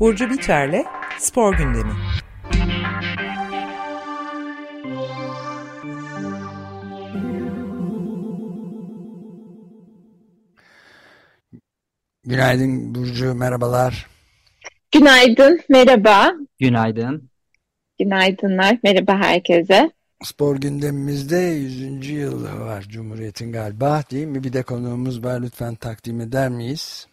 Burcu Biterle Spor Gündemi. Günaydın Burcu, merhabalar. Günaydın, merhaba. Günaydın. Günaydınlar, merhaba herkese. Spor gündemimizde 100. yıl var Cumhuriyet'in galiba değil mi? Bir de konuğumuz var lütfen takdim eder miyiz?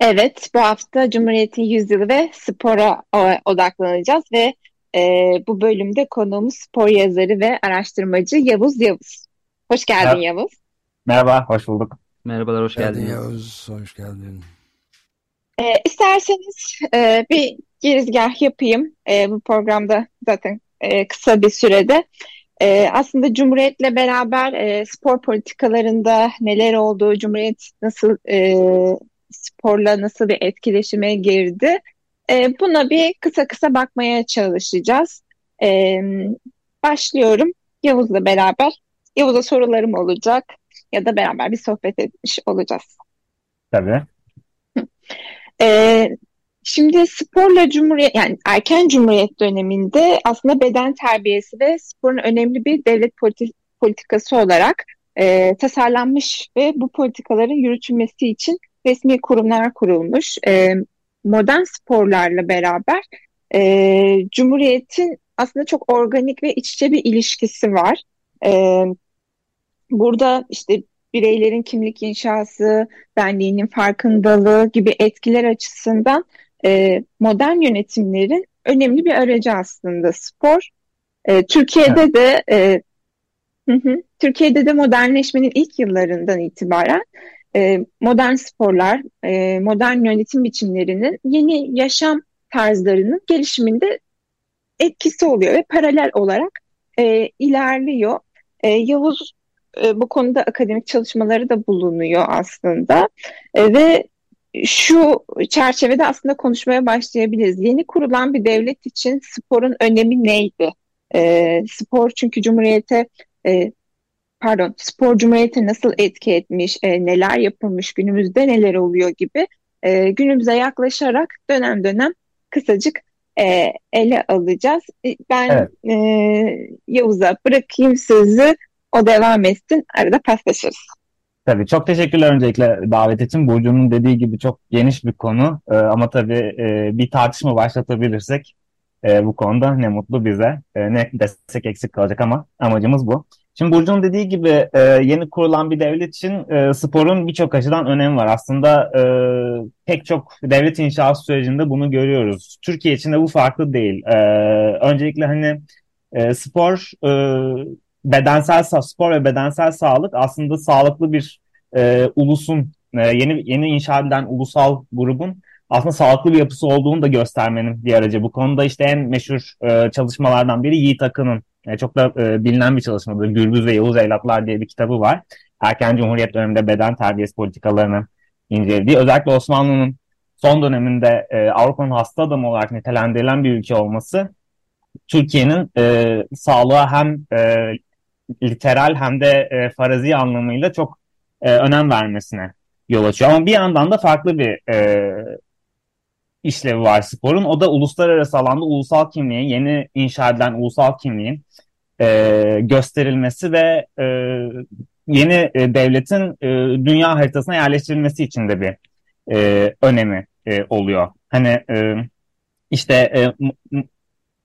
Evet, bu hafta Cumhuriyet'in yüzyılı ve spora odaklanacağız ve e, bu bölümde konuğumuz spor yazarı ve araştırmacı Yavuz Yavuz. Hoş geldin Mer Yavuz. Merhaba, hoş bulduk. Merhabalar, hoş geldin. geldin Yavuz, hoş geldin. E, isterseniz e, bir girizgah yapayım. E, bu programda zaten e, kısa bir sürede. E, aslında Cumhuriyet'le beraber e, spor politikalarında neler oldu, Cumhuriyet nasıl e, sporla nasıl bir etkileşime girdi. E, buna bir kısa kısa bakmaya çalışacağız. E, başlıyorum Yavuz'la beraber. Yavuz'a sorularım olacak ya da beraber bir sohbet etmiş olacağız. Tabii. E, şimdi sporla cumhuriyet yani erken cumhuriyet döneminde aslında beden terbiyesi ve sporun önemli bir devlet politi politikası olarak e, tasarlanmış ve bu politikaların yürütülmesi için resmi kurumlar kurulmuş. E, modern sporlarla beraber e, Cumhuriyet'in aslında çok organik ve iç içe bir ilişkisi var. E, burada işte bireylerin kimlik inşası, benliğinin farkındalığı gibi etkiler açısından e, modern yönetimlerin önemli bir aracı aslında spor. E, Türkiye'de evet. de e, hı hı, Türkiye'de de modernleşmenin ilk yıllarından itibaren e, modern sporlar, e, modern yönetim biçimlerinin yeni yaşam tarzlarının gelişiminde etkisi oluyor ve paralel olarak e, ilerliyor. Yavuz bu konuda akademik çalışmaları da bulunuyor aslında ve şu çerçevede aslında konuşmaya başlayabiliriz. Yeni kurulan bir devlet için sporun önemi neydi? E, spor çünkü Cumhuriyete e, pardon spor cumhuriyete nasıl etki etmiş, e, neler yapılmış, günümüzde neler oluyor gibi e, günümüze yaklaşarak dönem dönem kısacık e, ele alacağız. E, ben evet. e, Yavuz'a bırakayım sözü, o devam etsin, arada paslaşırız. Tabii çok teşekkürler öncelikle davet için. Burcu'nun dediği gibi çok geniş bir konu ee, ama tabii e, bir tartışma başlatabilirsek e, bu konuda ne mutlu bize. E, ne destek eksik kalacak ama amacımız bu. Şimdi Burcu'nun dediği gibi e, yeni kurulan bir devlet için e, sporun birçok açıdan önemi var. Aslında e, pek çok devlet inşası sürecinde bunu görüyoruz. Türkiye için de bu farklı değil. E, öncelikle hani e, spor, e, bedensel spor ve bedensel sağlık aslında sağlıklı bir e, ulusun, e, yeni yeni inşa edilen ulusal grubun aslında sağlıklı bir yapısı olduğunu da göstermenin bir aracı. Bu konuda işte en meşhur e, çalışmalardan biri Yiğit Akın'ın e, çok da e, bilinen bir çalışmadır. Gürbüz ve Yavuz Evlatlar diye bir kitabı var. Erken Cumhuriyet döneminde beden terbiyesi politikalarını incelediği. Özellikle Osmanlı'nın son döneminde e, Avrupa'nın hasta adamı olarak nitelendirilen bir ülke olması Türkiye'nin e, sağlığa hem e, literal hem de e, farazi anlamıyla çok e, önem vermesine yol açıyor. Ama bir yandan da farklı bir e, işlevi var sporun. O da uluslararası alanda ulusal kimliğin, yeni inşa edilen ulusal kimliğin e, gösterilmesi ve e, yeni e, devletin e, dünya haritasına yerleştirilmesi için de bir e, önemi e, oluyor. Hani e, işte e,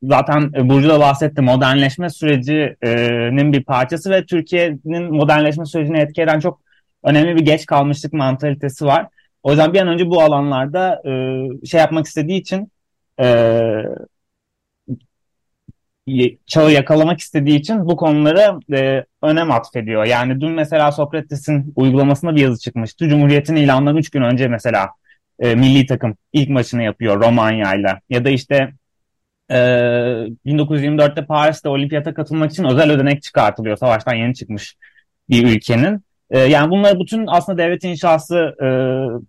zaten Burcu da bahsetti modernleşme sürecinin bir parçası ve Türkiye'nin modernleşme sürecini etki eden çok önemli bir geç kalmışlık mantalitesi var. O yüzden bir an önce bu alanlarda e, şey yapmak istediği için e, çağı yakalamak istediği için bu konulara e, önem atfediyor. Yani dün mesela Sokrates'in uygulamasında bir yazı çıkmıştı. Cumhuriyet'in ilanından 3 gün önce mesela e, milli takım ilk maçını yapıyor Romanya'yla. Ya da işte e, 1924'te Paris'te olimpiyata katılmak için özel ödenek çıkartılıyor. Savaştan yeni çıkmış bir ülkenin. E, yani bunları bütün aslında devlet inşası e,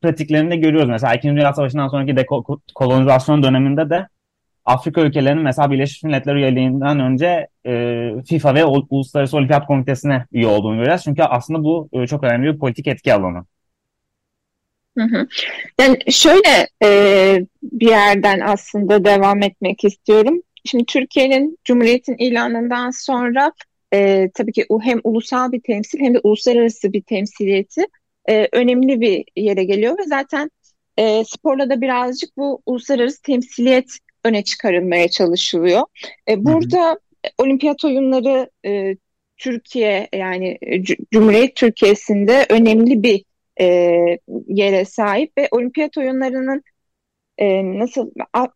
pratiklerinde görüyoruz. Mesela İkinci Dünya Savaşı'ndan sonraki dekolonizasyon döneminde de Afrika ülkelerinin mesela Birleşmiş Milletler üyeliğinden önce e, FIFA ve Uluslararası Olimpiyat Komitesi'ne üye olduğunu görüyoruz. Çünkü aslında bu e, çok önemli bir politik etki alanı. Yani şöyle e, bir yerden aslında devam etmek istiyorum. Şimdi Türkiye'nin Cumhuriyet'in ilanından sonra e, tabii ki o hem ulusal bir temsil hem de uluslararası bir temsiliyeti e, önemli bir yere geliyor ve zaten e, sporla da birazcık bu uluslararası temsiliyet öne çıkarılmaya çalışılıyor. E, burada hı hı. olimpiyat oyunları e, Türkiye yani Cumhuriyet Türkiye'sinde önemli bir e, yere sahip ve olimpiyat oyunlarının e, nasıl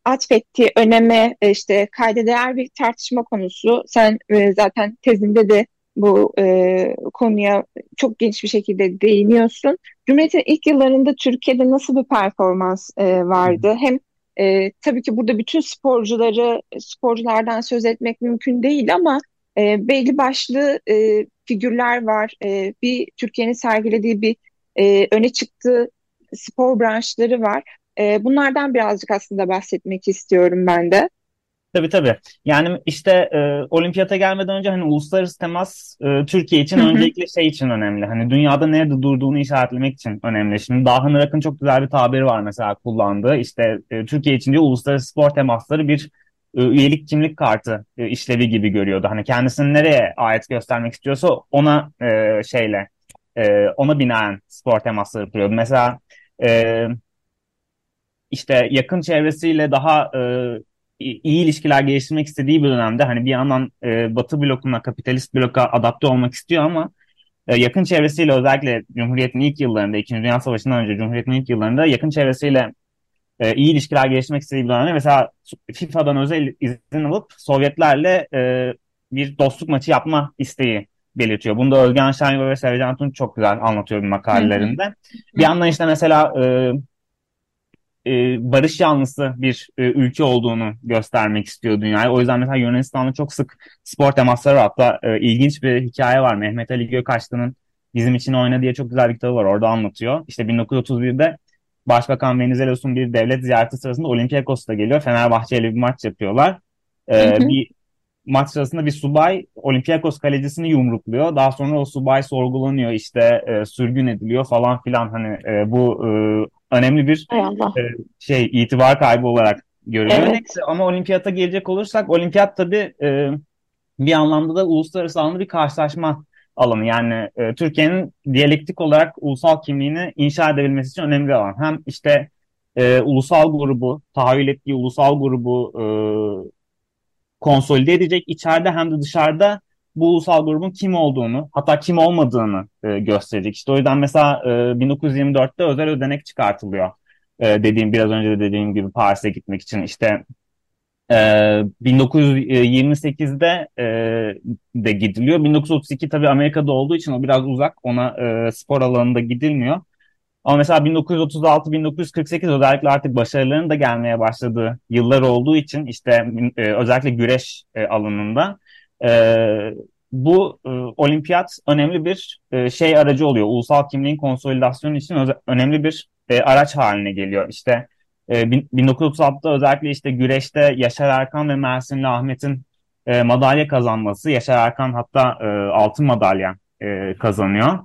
atfettiği öneme e, işte kayda değer bir tartışma konusu. Sen e, zaten tezinde de bu e, konuya çok geniş bir şekilde değiniyorsun. Cumhuriyet'in ilk yıllarında Türkiye'de nasıl bir performans e, vardı? Hem e, tabii ki burada bütün sporcuları, sporculardan söz etmek mümkün değil ama e, belli başlı e, figürler var. E, bir Türkiye'nin sergilediği bir e, öne çıktığı spor branşları var. E, bunlardan birazcık aslında bahsetmek istiyorum ben de. Tabii tabii. Yani işte e, olimpiyata gelmeden önce hani uluslararası temas e, Türkiye için öncelikle şey için önemli. Hani dünyada nerede durduğunu işaretlemek için önemli. Şimdi Dahan Irak'ın çok güzel bir tabiri var mesela kullandığı. İşte e, Türkiye için diyor uluslararası spor temasları bir e, üyelik kimlik kartı e, işlevi gibi görüyordu. Hani kendisini nereye ait göstermek istiyorsa ona e, şeyle e, ona binaen spor temasları kuruyordu. Mesela e, işte yakın çevresiyle daha e, iyi ilişkiler geliştirmek istediği bir dönemde hani bir yandan e, Batı blokuna, kapitalist bloka adapte olmak istiyor ama e, yakın çevresiyle özellikle Cumhuriyet'in ilk yıllarında, İkinci Dünya Savaşı'ndan önce Cumhuriyet'in ilk yıllarında yakın çevresiyle e, iyi ilişkiler geliştirmek istediği bir dönemde mesela FIFA'dan özel izin alıp Sovyetlerle e, bir dostluk maçı yapma isteği belirtiyor. Bunu da Özgen Şengör ve Sevcan Tunç çok güzel anlatıyor bir makalelerinde. Bir yandan işte mesela e, e, barış yanlısı bir e, ülke olduğunu göstermek istiyor dünyaya. O yüzden mesela Yunanistan'da çok sık spor temasları var. Hatta e, ilginç bir hikaye var. Mehmet Ali Gökaçlı'nın Bizim için oyna diye çok güzel bir kitabı var. Orada anlatıyor. İşte 1931'de Başbakan Venizelos'un bir devlet ziyareti sırasında Olympiakos'ta geliyor. Fenerbahçe ile bir maç yapıyorlar. Ee, bir maç sırasında bir subay Olympiakos kalecisini yumrukluyor. Daha sonra o subay sorgulanıyor işte e, sürgün ediliyor falan filan hani e, bu e, önemli bir e, şey itibar kaybı olarak görülüyor. Evet. Neyse, ama olimpiyata gelecek olursak olimpiyat tabii e, bir anlamda da uluslararası alanda bir karşılaşma alanı. Yani e, Türkiye'nin diyalektik olarak ulusal kimliğini inşa edebilmesi için önemli bir alan. Hem işte e, ulusal grubu, tahayyül ettiği ulusal grubu e, konsolide edecek içeride hem de dışarıda bu ulusal grubun kim olduğunu hatta kim olmadığını e, gösterecek. İşte o yüzden mesela e, 1924'te özel ödenek çıkartılıyor. E, dediğim biraz önce de dediğim gibi Paris'e gitmek için işte e, 1928'de e, de gidiliyor. 1932 tabii Amerika'da olduğu için o biraz uzak ona e, spor alanında gidilmiyor. Ama mesela 1936-1948 özellikle artık başarıların da gelmeye başladığı yıllar olduğu için işte e, özellikle güreş e, alanında e, bu e, olimpiyat önemli bir e, şey aracı oluyor. Ulusal kimliğin konsolidasyonu için önemli bir e, araç haline geliyor. İşte e, 1936'da özellikle işte güreşte Yaşar Erkan ve Mersinli Ahmet'in e, madalya kazanması. Yaşar Erkan hatta e, altın madalya e, kazanıyor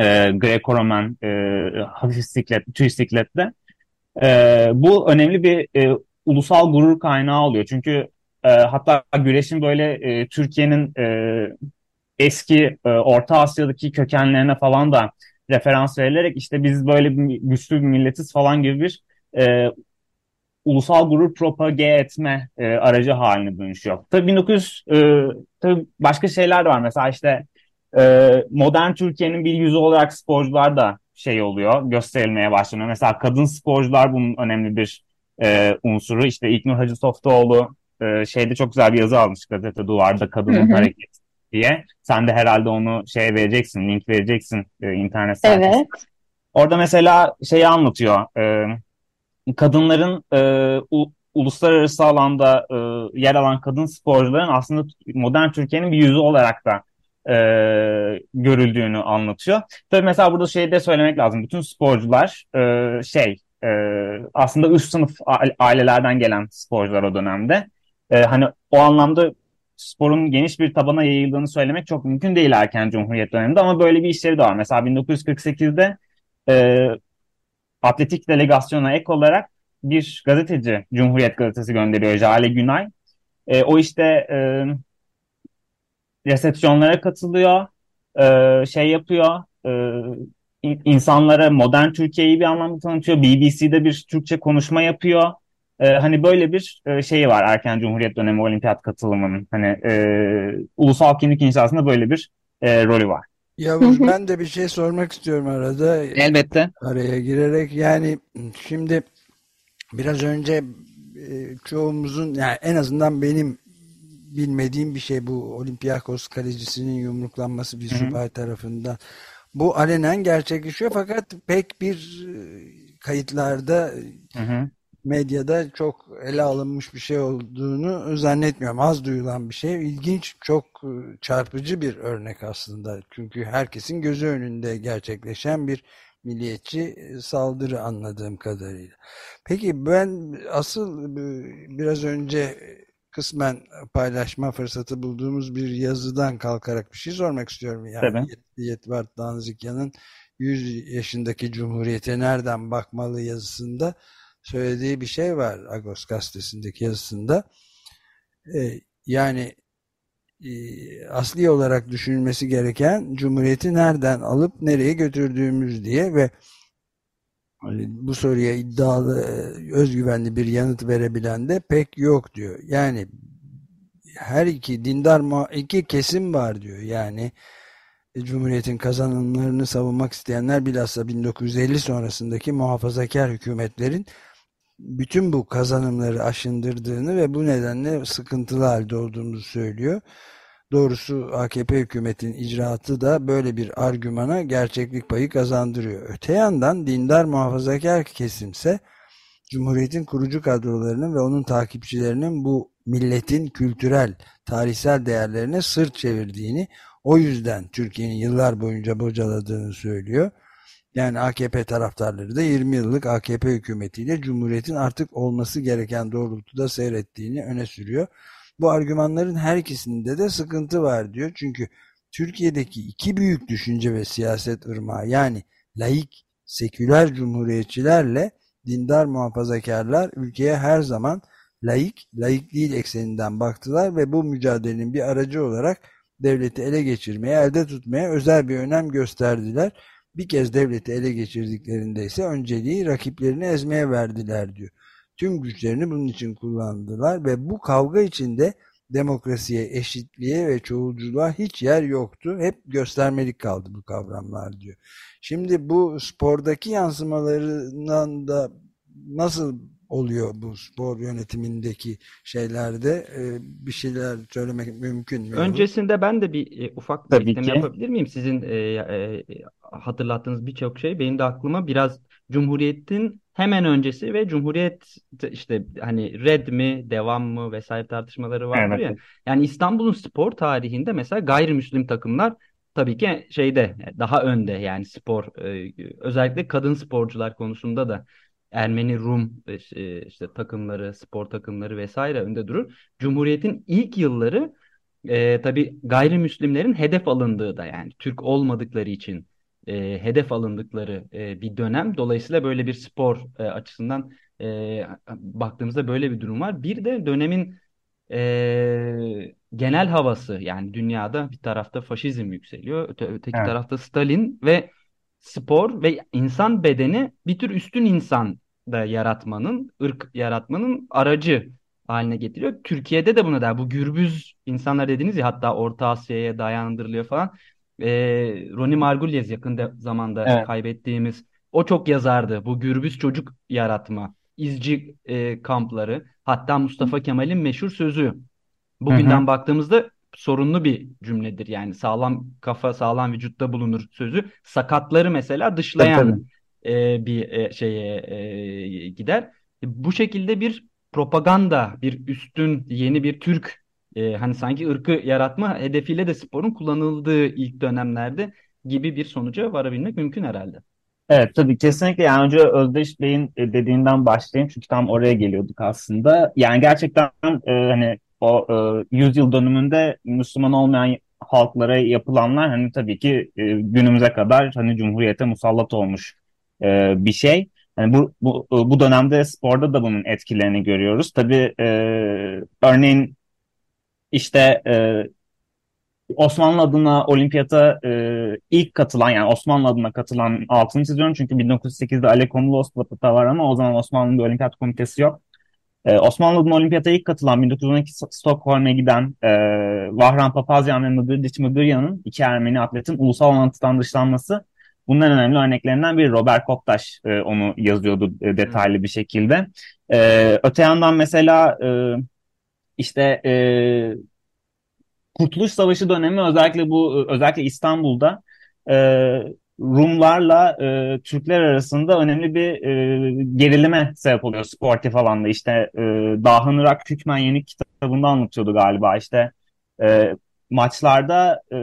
e, Greco-Roman e, hafif bisiklet, tüy bisiklette. E, bu önemli bir e, ulusal gurur kaynağı oluyor. Çünkü e, hatta güreşin böyle e, Türkiye'nin e, eski e, Orta Asya'daki kökenlerine falan da referans verilerek işte biz böyle bir, güçlü bir milletiz falan gibi bir e, ulusal gurur propage etme e, aracı haline dönüşüyor. Tabii 1900 e, tabii başka şeyler var. Mesela işte e, modern Türkiye'nin bir yüzü olarak sporcular da şey oluyor, gösterilmeye başlanıyor. Mesela kadın sporcular bunun önemli bir e, unsuru. İşte İlknur Hacı Softoğlu e, şeyde çok güzel bir yazı almış gazete duvarda kadının hareketi diye. Sen de herhalde onu şey vereceksin, link vereceksin e, internet sayfasına. Evet. Orada mesela şeyi anlatıyor. E, kadınların e, u, uluslararası alanda e, yer alan kadın sporcuların aslında modern Türkiye'nin bir yüzü olarak da e, görüldüğünü anlatıyor. Tabii mesela burada şey de söylemek lazım. Bütün sporcular e, şey e, aslında üst sınıf ailelerden gelen sporcular o dönemde. E, hani o anlamda sporun geniş bir tabana yayıldığını söylemek çok mümkün değil erken Cumhuriyet döneminde ama böyle bir işleri de var. Mesela 1948'de e, atletik delegasyona ek olarak bir gazeteci Cumhuriyet Gazetesi gönderiyor Jale Günay. E, o işte e, resepsiyonlara katılıyor, e, şey yapıyor, e, insanlara modern Türkiye'yi bir anlamda tanıtıyor. BBC'de bir Türkçe konuşma yapıyor. E, hani böyle bir e, şeyi var erken Cumhuriyet dönemi olimpiyat katılımının. Hani e, ulusal kimlik inşasında böyle bir e, rolü var. Yavuz ben de bir şey sormak istiyorum arada. Elbette. Araya girerek yani şimdi biraz önce e, çoğumuzun yani en azından benim bilmediğim bir şey bu Olympiakos kalecisinin yumruklanması bir subay tarafından. Bu alenen gerçekleşiyor fakat pek bir e, kayıtlarda hı hı. Medyada çok ele alınmış bir şey olduğunu zannetmiyorum. Az duyulan bir şey. İlginç, çok e, çarpıcı bir örnek aslında. Çünkü herkesin gözü önünde gerçekleşen bir milliyetçi e, saldırı anladığım kadarıyla. Peki ben asıl biraz önce kısmen paylaşma fırsatı bulduğumuz bir yazıdan kalkarak bir şey sormak istiyorum. Yani Yetvart Danzikyan'ın 100 yaşındaki Cumhuriyete nereden bakmalı yazısında söylediği bir şey var Agos gazetesindeki yazısında. Ee, yani e, asli olarak düşünülmesi gereken Cumhuriyeti nereden alıp nereye götürdüğümüz diye ve Hani bu soruya iddialı, e, özgüvenli bir yanıt verebilen de pek yok diyor. Yani her iki dindar iki kesim var diyor. Yani e, Cumhuriyet'in kazanımlarını savunmak isteyenler bilhassa 1950 sonrasındaki muhafazakar hükümetlerin bütün bu kazanımları aşındırdığını ve bu nedenle sıkıntılı halde olduğumuzu söylüyor. Doğrusu AKP hükümetin icraatı da böyle bir argümana gerçeklik payı kazandırıyor. Öte yandan dindar muhafazakar kesimse Cumhuriyet'in kurucu kadrolarının ve onun takipçilerinin bu milletin kültürel, tarihsel değerlerine sırt çevirdiğini, o yüzden Türkiye'nin yıllar boyunca bocaladığını söylüyor. Yani AKP taraftarları da 20 yıllık AKP hükümetiyle Cumhuriyet'in artık olması gereken doğrultuda seyrettiğini öne sürüyor. Bu argümanların her ikisinde de sıkıntı var diyor. Çünkü Türkiye'deki iki büyük düşünce ve siyaset ırmağı yani laik, seküler cumhuriyetçilerle dindar muhafazakarlar ülkeye her zaman laik, laik değil ekseninden baktılar ve bu mücadelenin bir aracı olarak devleti ele geçirmeye, elde tutmaya özel bir önem gösterdiler. Bir kez devleti ele geçirdiklerinde ise önceliği rakiplerini ezmeye verdiler diyor tüm güçlerini bunun için kullandılar ve bu kavga içinde demokrasiye, eşitliğe ve çoğulculuğa hiç yer yoktu. Hep göstermelik kaldı bu kavramlar diyor. Şimdi bu spordaki yansımalarından da nasıl oluyor bu spor yönetimindeki şeylerde e, bir şeyler söylemek mümkün mü? Öncesinde ben de bir e, ufak bir ekleme yapabilir miyim? Sizin e, e, hatırlattığınız birçok şey benim de aklıma biraz Cumhuriyet'in hemen öncesi ve Cumhuriyet işte hani red mi devam mı vesaire tartışmaları vardır evet. ya. Yani İstanbul'un spor tarihinde mesela gayrimüslim takımlar tabii ki şeyde daha önde yani spor e, özellikle kadın sporcular konusunda da Ermeni Rum e, işte takımları spor takımları vesaire önde durur. Cumhuriyet'in ilk yılları e, tabii gayrimüslimlerin hedef alındığı da yani Türk olmadıkları için e, hedef alındıkları e, bir dönem. Dolayısıyla böyle bir spor e, açısından e, baktığımızda böyle bir durum var. Bir de dönemin e, genel havası yani dünyada bir tarafta faşizm yükseliyor, öte, öteki evet. tarafta Stalin ve spor ve insan bedeni bir tür üstün insan da yaratmanın, ırk yaratmanın aracı haline getiriyor. Türkiye'de de buna da bu gürbüz insanlar dediniz ya hatta Orta Asya'ya dayandırılıyor falan e, Ronnie Margulies yakın de, zamanda evet. kaybettiğimiz o çok yazardı. Bu gürbüz çocuk yaratma, izci e, kampları. Hatta Mustafa Kemal'in meşhur sözü. Bugünden Hı-hı. baktığımızda sorunlu bir cümledir. Yani sağlam kafa sağlam vücutta bulunur sözü. Sakatları mesela dışlayan e, bir e, şeye e, gider. Bu şekilde bir propaganda, bir üstün yeni bir Türk e, hani sanki ırkı yaratma hedefiyle de sporun kullanıldığı ilk dönemlerde gibi bir sonuca varabilmek mümkün herhalde. Evet tabii kesinlikle yani önce Özdeş Bey'in e, dediğinden başlayayım çünkü tam oraya geliyorduk aslında. Yani gerçekten e, hani o e, yüzyıl dönümünde Müslüman olmayan halklara yapılanlar hani tabii ki e, günümüze kadar hani Cumhuriyete musallat olmuş e, bir şey. Yani bu, bu, bu dönemde sporda da bunun etkilerini görüyoruz. Tabii e, örneğin işte e, Osmanlı adına olimpiyata e, ilk katılan yani Osmanlı adına katılan altını çiziyorum çünkü 1908'de Ale Komulos var ama o zaman Osmanlı'nın bir olimpiyat komitesi yok. Ee, Osmanlı'nın olimpiyata ilk katılan 1912 Stockholm'e giden e, Vahran Papazyan ve Mıgırdiç Mıgıryan'ın iki Ermeni atletin ulusal anlatıdan dışlanması bunların önemli örneklerinden biri. Robert Koptaş e, onu yazıyordu e, detaylı bir şekilde. E, öte yandan mesela e, işte e, Kurtuluş Savaşı dönemi özellikle bu özellikle İstanbul'da e, Rumlarla e, Türkler arasında önemli bir e, gerilime sebep oluyor sportif alanda. İşte e, Dahın Irak Hükmen Yenik kitabında anlatıyordu galiba. İşte e, maçlarda e,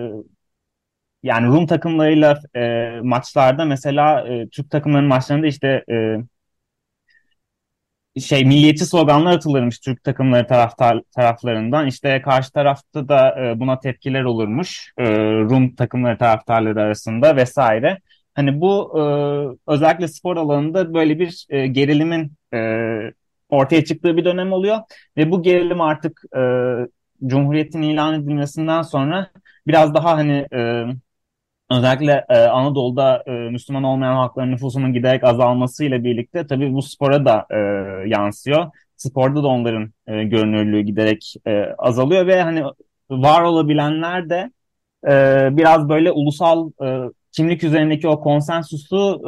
yani Rum takımlarıyla e, maçlarda mesela e, Türk takımlarının maçlarında işte e, şey milliyetçi sloganlar atılırmış Türk takımları taraftar taraflarından. İşte karşı tarafta da e, buna tepkiler olurmuş e, Rum takımları taraftarları arasında vesaire. Hani bu e, özellikle spor alanında böyle bir e, gerilimin e, ortaya çıktığı bir dönem oluyor ve bu gerilim artık e, Cumhuriyet'in ilan edilmesinden sonra biraz daha hani e, özellikle e, Anadolu'da e, Müslüman olmayan halkların nüfusunun giderek azalmasıyla birlikte tabii bu spora da e, yansıyor. Sporda da onların e, görünürlüğü giderek e, azalıyor ve hani var olabilenler de e, biraz böyle ulusal e, kimlik üzerindeki o konsensusu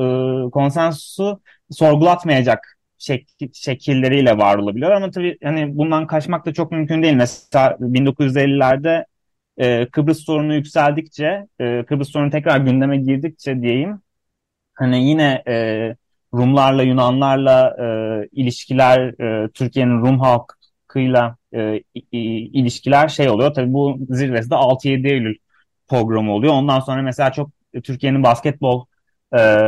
e, konsensusu sorgulatmayacak şek şekilleriyle var olabiliyor ama tabii hani bundan kaçmak da çok mümkün değil. Mesela 1950'lerde e, Kıbrıs sorunu yükseldikçe, e, Kıbrıs sorunu tekrar gündeme girdikçe diyeyim, hani yine e, Rumlarla, Yunanlarla e, ilişkiler, Türkiye'nin Rum halkıyla ilişkiler şey oluyor. Tabii bu zirvesi de 6-7 Eylül programı oluyor. Ondan sonra mesela çok Türkiye'nin basketbol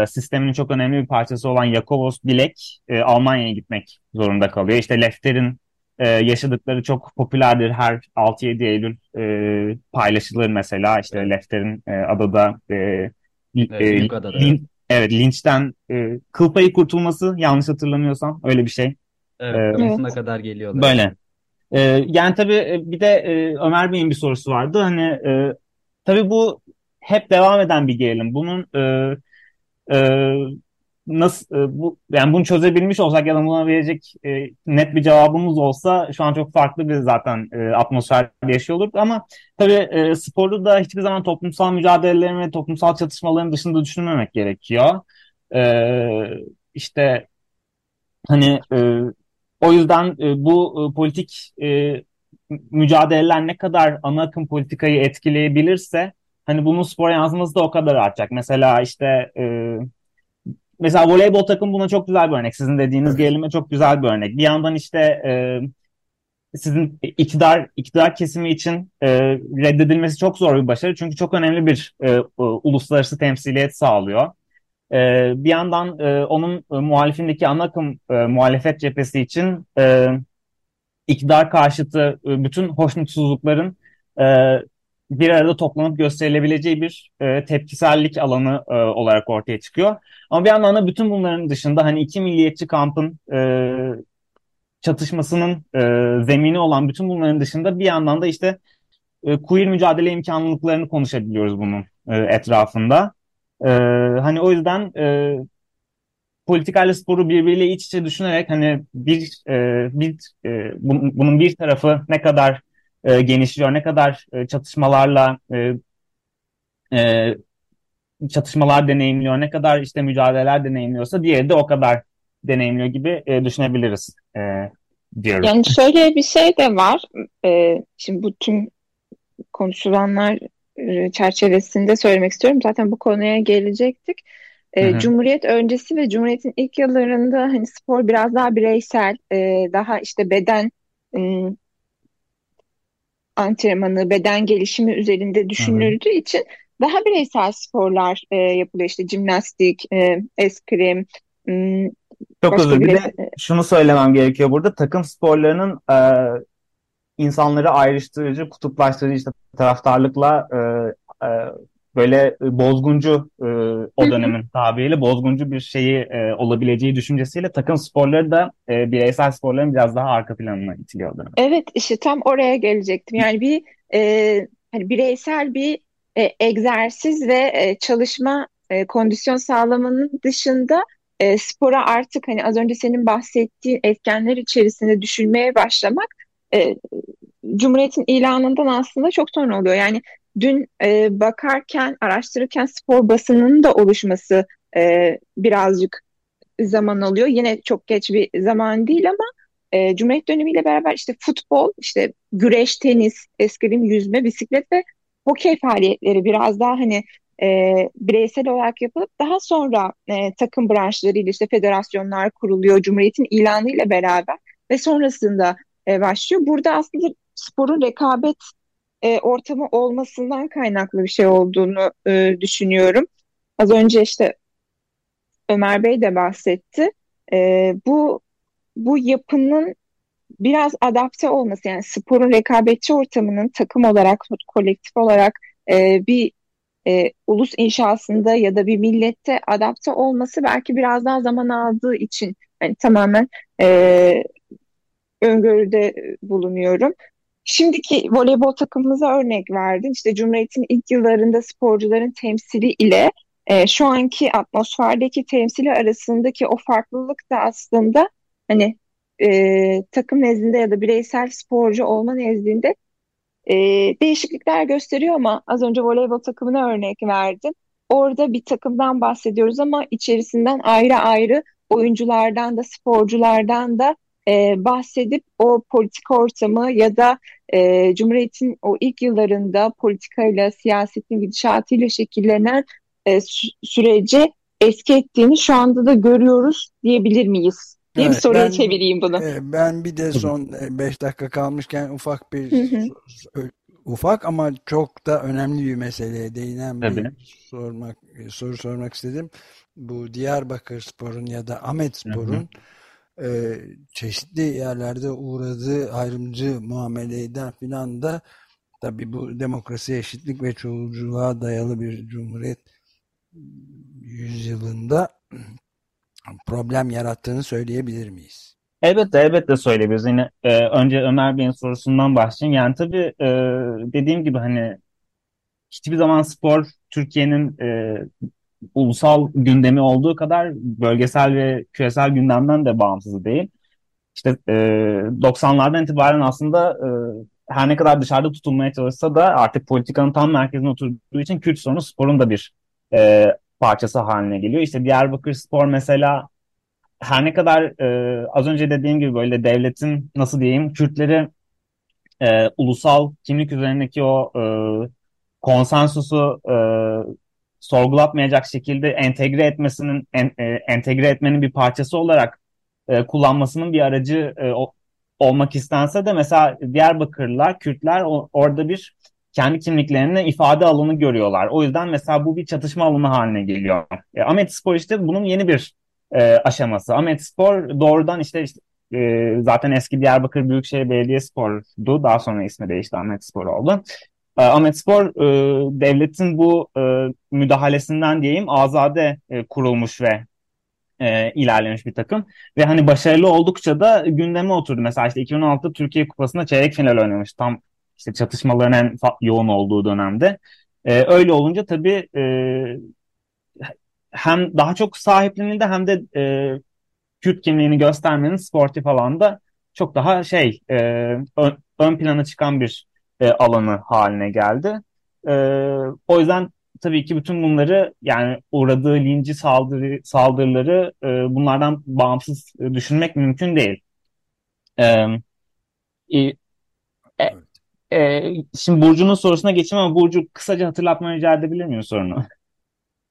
sisteminin çok önemli bir parçası olan Yakovos Dilek Almanya'ya gitmek zorunda kalıyor. İşte Lefter'in e, yaşadıkları çok popülerdir. Her 6-7 Eylül e, paylaşılır mesela. İşte Lefter'in e, adada e, evet, e, adada. Lin, evet linçten e, kıl payı kurtulması yanlış hatırlamıyorsam öyle bir şey. Evet, ee, evet. kadar geliyorlar. Böyle. E, yani tabii e, bir de e, Ömer Bey'in bir sorusu vardı. Hani e, tabii bu hep devam eden bir gerilim. Bunun e, e, nasıl e, bu yani bunu çözebilmiş olsak ya da buna verecek e, net bir cevabımız olsa şu an çok farklı bir zaten e, atmosferde yaşıyor olurduk ama tabii e, sporu da hiçbir zaman toplumsal mücadelelerin ve toplumsal çatışmaların dışında düşünmemek gerekiyor. E, işte hani e, o yüzden e, bu e, politik e, mücadeleler ne kadar ana akım politikayı etkileyebilirse hani bunun spora yansıması da o kadar artacak. Mesela işte e, mesela voleybol takım buna çok güzel bir örnek. Sizin dediğiniz gerilime çok güzel bir örnek. Bir yandan işte e, sizin iktidar iktidar kesimi için e, reddedilmesi çok zor bir başarı. Çünkü çok önemli bir e, uluslararası temsiliyet sağlıyor. E, bir yandan e, onun e, muhalifindeki ana akım e, muhalefet cephesi için e, iktidar karşıtı e, bütün hoşnutsuzlukların e, bir arada toplanıp gösterilebileceği bir e, tepkisellik alanı e, olarak ortaya çıkıyor. Ama bir yandan da bütün bunların dışında hani iki milliyetçi kampın e, çatışmasının e, zemini olan bütün bunların dışında bir yandan da işte e, queer mücadele imkanlılıklarını konuşabiliyoruz bunun e, etrafında. E, hani o yüzden e, politikayla sporu birbiriyle iç içe düşünerek hani bir e, bir e, bunun bir tarafı ne kadar e, genişliyor, ne kadar e, çatışmalarla e, e, çatışmalar deneyimliyor, ne kadar işte mücadeleler deneyimliyorsa diğeri de o kadar deneyimliyor gibi e, düşünebiliriz e, diyorum. Yani şöyle bir şey de var. E, şimdi bu tüm konuşulanlar e, çerçevesinde söylemek istiyorum. Zaten bu konuya gelecektik. E, Cumhuriyet öncesi ve Cumhuriyet'in ilk yıllarında hani spor biraz daha bireysel, e, daha işte beden antrenmanı, beden gelişimi üzerinde düşünüldüğü Hı-hı. için daha bireysel sporlar e, yapılıyor. İşte jimnastik, e, eskrim. Çok özür bir de şunu söylemem gerekiyor burada. Takım sporlarının e, insanları ayrıştırıcı, kutuplaştırıcı işte taraftarlıkla e, e, böyle e, bozguncu e, o dönemin tabiriyle bozguncu bir şeyi e, olabileceği düşüncesiyle takım sporları da e, bireysel sporların biraz daha arka planına itiliyor dönem. Evet işte tam oraya gelecektim. Yani bir e, hani bireysel bir e, egzersiz ve e, çalışma e, kondisyon sağlamanın dışında e, spora artık hani az önce senin bahsettiğin etkenler içerisinde düşünmeye başlamak e, Cumhuriyet'in ilanından aslında çok sonra oluyor. Yani dün e, bakarken, araştırırken spor basınının da oluşması e, birazcık zaman alıyor. Yine çok geç bir zaman değil ama e, Cumhuriyet dönemiyle beraber işte futbol, işte güreş, tenis, eskrim, yüzme, bisiklet ve hokey faaliyetleri biraz daha hani e, bireysel olarak yapılıp daha sonra e, takım branşlarıyla işte federasyonlar kuruluyor Cumhuriyet'in ilanıyla beraber ve sonrasında e, başlıyor. Burada aslında sporun rekabet e, ortamı olmasından kaynaklı bir şey olduğunu e, düşünüyorum. Az önce işte Ömer Bey de bahsetti. E, bu bu yapının biraz adapte olması yani sporun rekabetçi ortamının takım olarak, kolektif olarak e, bir e, ulus inşasında ya da bir millette adapte olması belki biraz daha zaman aldığı için yani tamamen e, öngörüde bulunuyorum. Şimdiki voleybol takımımıza örnek verdin. İşte Cumhuriyet'in ilk yıllarında sporcuların temsili ile e, şu anki atmosferdeki temsili arasındaki o farklılık da aslında hani e, takım nezdinde ya da bireysel sporcu olma nezdinde e, değişiklikler gösteriyor ama az önce voleybol takımına örnek verdim. Orada bir takımdan bahsediyoruz ama içerisinden ayrı ayrı oyunculardan da sporculardan da e, bahsedip o politik ortamı ya da e, Cumhuriyet'in o ilk yıllarında politikayla, siyasetin gidişatıyla şekillenen e, sü sürece eski ettiğini şu anda da görüyoruz diyebilir miyiz? diye evet, bir soruya ben, çevireyim bunu. E, ben bir de son 5 e, dakika kalmışken ufak bir ufak ama çok da önemli bir meseleye değinen bir sormak e, soru sormak istedim. Bu Diyarbakır Spor'un ya da Ahmet Spor'un e, çeşitli yerlerde uğradığı ayrımcı muameleden filan da tabi bu demokrasi, eşitlik ve çoğulculuğa dayalı bir cumhuriyet yüzyılında problem yarattığını söyleyebilir miyiz? Elbette elbette söyleyebiliriz. Yine e, önce Ömer Bey'in sorusundan başlayayım. Yani tabii e, dediğim gibi hani hiçbir zaman spor Türkiye'nin e, ulusal gündemi olduğu kadar bölgesel ve küresel gündemden de bağımsız değil. İşte e, 90'lardan itibaren aslında e, her ne kadar dışarıda tutulmaya çalışsa da artık politikanın tam merkezine oturduğu için Kürt sorunu sporun da bir e, parçası haline geliyor. İşte Diyarbakır Spor mesela her ne kadar e, az önce dediğim gibi böyle devletin nasıl diyeyim Kürtleri e, ulusal kimlik üzerindeki o e, konsensusu e, sorgulatmayacak şekilde entegre etmesinin en, e, entegre etmenin bir parçası olarak e, kullanmasının bir aracı e, o, olmak istense de mesela Diyarbakırlılar, Kürtler o, orada bir kendi kimliklerini ifade alanı görüyorlar. O yüzden mesela bu bir çatışma alanı haline geliyor. E, Ahmet Spor işte bunun yeni bir e, aşaması. Ahmet Spor doğrudan işte, işte e, zaten eski Diyarbakır Büyükşehir Belediyespor'du. Daha sonra ismi değişti Ahmet Spor oldu. E, Ahmet Spor e, devletin bu e, müdahalesinden diyeyim azade e, kurulmuş ve e, ilerlemiş bir takım. Ve hani başarılı oldukça da gündeme oturdu. Mesela işte 2016 Türkiye Kupası'nda çeyrek final oynamış. Tam işte çatışmaların en yoğun olduğu dönemde. Öyle olunca tabii hem daha çok sahiplenildi hem de Kürt kimliğini göstermenin sportif alanda çok daha şey ön plana çıkan bir e, alanı haline geldi. E, o yüzden tabii ki bütün bunları yani uğradığı linci saldırı, saldırıları e, bunlardan bağımsız e, düşünmek mümkün değil. E, e, e, şimdi Burcu'nun sorusuna geçeyim ama Burcu kısaca hatırlatma rica edebilir miyim sorunu?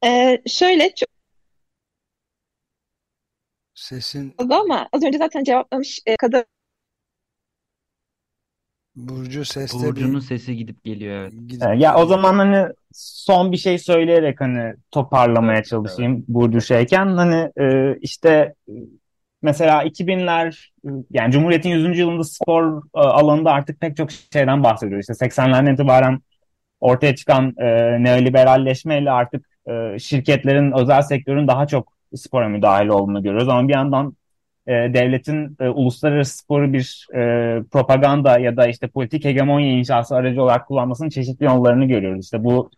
Ee, şöyle çok Sesin ama az önce zaten cevaplamış e, kadar Burcu seste Burcu'nun bir sesi gidip geliyor evet. gidip E, ya o geliyor. zaman hani son bir şey söyleyerek hani toparlamaya çalışayım Burcu şeyken hani e, işte e, mesela 2000'ler yani Cumhuriyet'in 100. yılında spor e, alanında artık pek çok şeyden bahsediyoruz. İşte 80'lerden itibaren ortaya çıkan e, neoliberalleşmeyle artık e, şirketlerin, özel sektörün daha çok spora müdahil olduğunu görüyoruz. Ama bir yandan e, devletin e, uluslararası sporu bir e, propaganda ya da işte politik hegemonya inşası aracı olarak kullanmasının çeşitli yollarını görüyoruz. İşte bu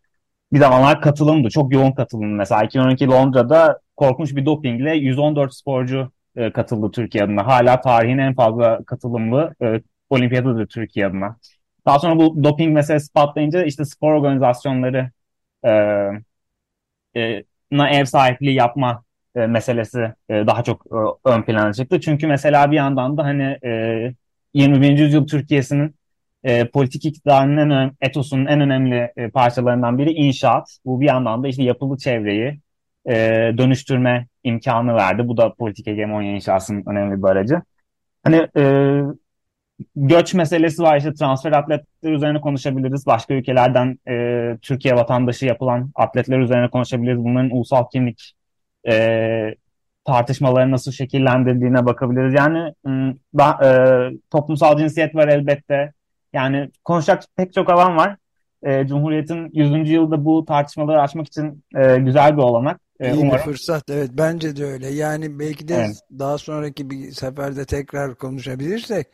bir zamanlar katılımdı. Çok yoğun katılım. Mesela 2012 Londra'da korkunç bir dopingle 114 sporcu e, katıldı Türkiye adına. Hala tarihin en fazla katılımlı e, olimpiyadadır Türkiye adına. Daha sonra bu doping meselesi patlayınca işte spor organizasyonları e, e, na ev sahipliği yapma e, meselesi e, daha çok e, ön plana çıktı. Çünkü mesela bir yandan da hani e, 21. yüzyıl Türkiye'sinin e, politik iktidarının en önemli, etosunun en önemli e, parçalarından biri inşaat. Bu bir yandan da işte yapılı çevreyi e, dönüştürme imkanı verdi. Bu da politik hegemonya inşasının önemli bir aracı. Hani e, göç meselesi var işte transfer atletler üzerine konuşabiliriz. Başka ülkelerden e, Türkiye vatandaşı yapılan atletler üzerine konuşabiliriz. Bunların ulusal kimlik e, tartışmaları nasıl şekillendirdiğine bakabiliriz. Yani da, e, toplumsal cinsiyet var elbette. Yani konuşacak pek çok alan var. E, Cumhuriyet'in 100. yılda bu tartışmaları açmak için e, güzel bir olanak. E, İyi umarım. bir fırsat evet bence de öyle. Yani belki de evet. daha sonraki bir seferde tekrar konuşabilirsek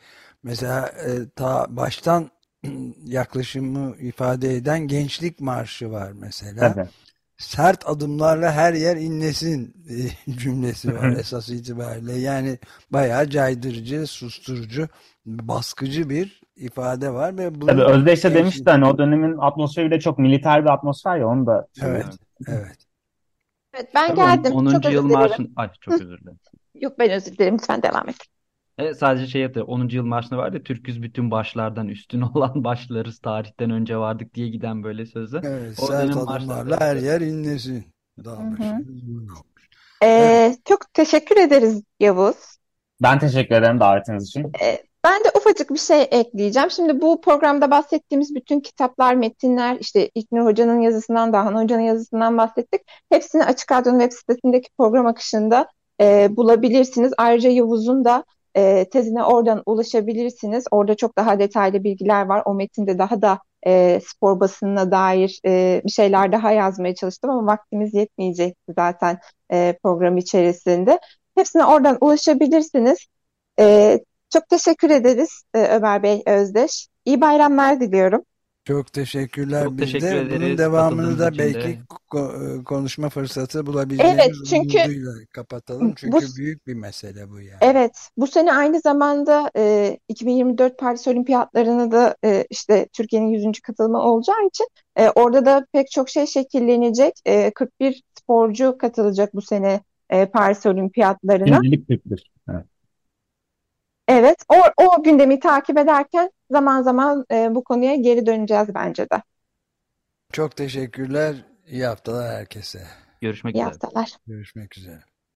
mesela e, ta baştan yaklaşımı ifade eden gençlik marşı var mesela. Evet sert adımlarla her yer inlesin e, cümlesi var esas itibariyle. Yani bayağı caydırıcı, susturucu, baskıcı bir ifade var ve bu Tabii Özdeş de demişti hani o dönemin atmosferi de çok militer bir atmosfer ya onu da. Evet. Evet. Evet ben Tabii geldim. 10. Çok yıl marşın Ay çok özür dilerim. Yok ben özür dilerim. Lütfen devam et. E, sadece şey yaptı. 10. yıl marşında var ya Türküz bütün başlardan üstün olan başlarız tarihten önce vardık diye giden böyle sözler. Evet, o sert adımlarla her yer inlesin. Daha ee, evet. Çok teşekkür ederiz Yavuz. Ben teşekkür ederim davetiniz için. Ee, ben de ufacık bir şey ekleyeceğim. Şimdi bu programda bahsettiğimiz bütün kitaplar, metinler, işte İlknur Hoca'nın yazısından, Dahan Hoca'nın yazısından bahsettik. Hepsini Açık Radyo'nun web sitesindeki program akışında e, bulabilirsiniz. Ayrıca Yavuz'un da e, tezine oradan ulaşabilirsiniz. Orada çok daha detaylı bilgiler var. O metinde daha da e, spor basınına dair e, bir şeyler daha yazmaya çalıştım ama vaktimiz yetmeyecekti zaten e, program içerisinde. Hepsine oradan ulaşabilirsiniz. E, çok teşekkür ederiz e, Ömer Bey Özdeş. İyi bayramlar diliyorum. Çok teşekkürler Çok biz teşekkür de. Ederiz. Bunun devamını da belki e, konuşma fırsatı bulabileceğimiz evet, çünkü, kapatalım. Çünkü bu, büyük bir mesele bu yani. Evet. Bu sene aynı zamanda e, 2024 Paris Olimpiyatlarına da e, işte Türkiye'nin 100. katılımı olacağı için e, orada da pek çok şey şekillenecek. E, 41 sporcu katılacak bu sene e, Paris Olimpiyatlarına. Şimdilik 41. Evet. Evet, o, o gündemi takip ederken zaman zaman e, bu konuya geri döneceğiz bence de. Çok teşekkürler. İyi haftalar herkese. Görüşmek İyi üzere. haftalar. Görüşmek üzere.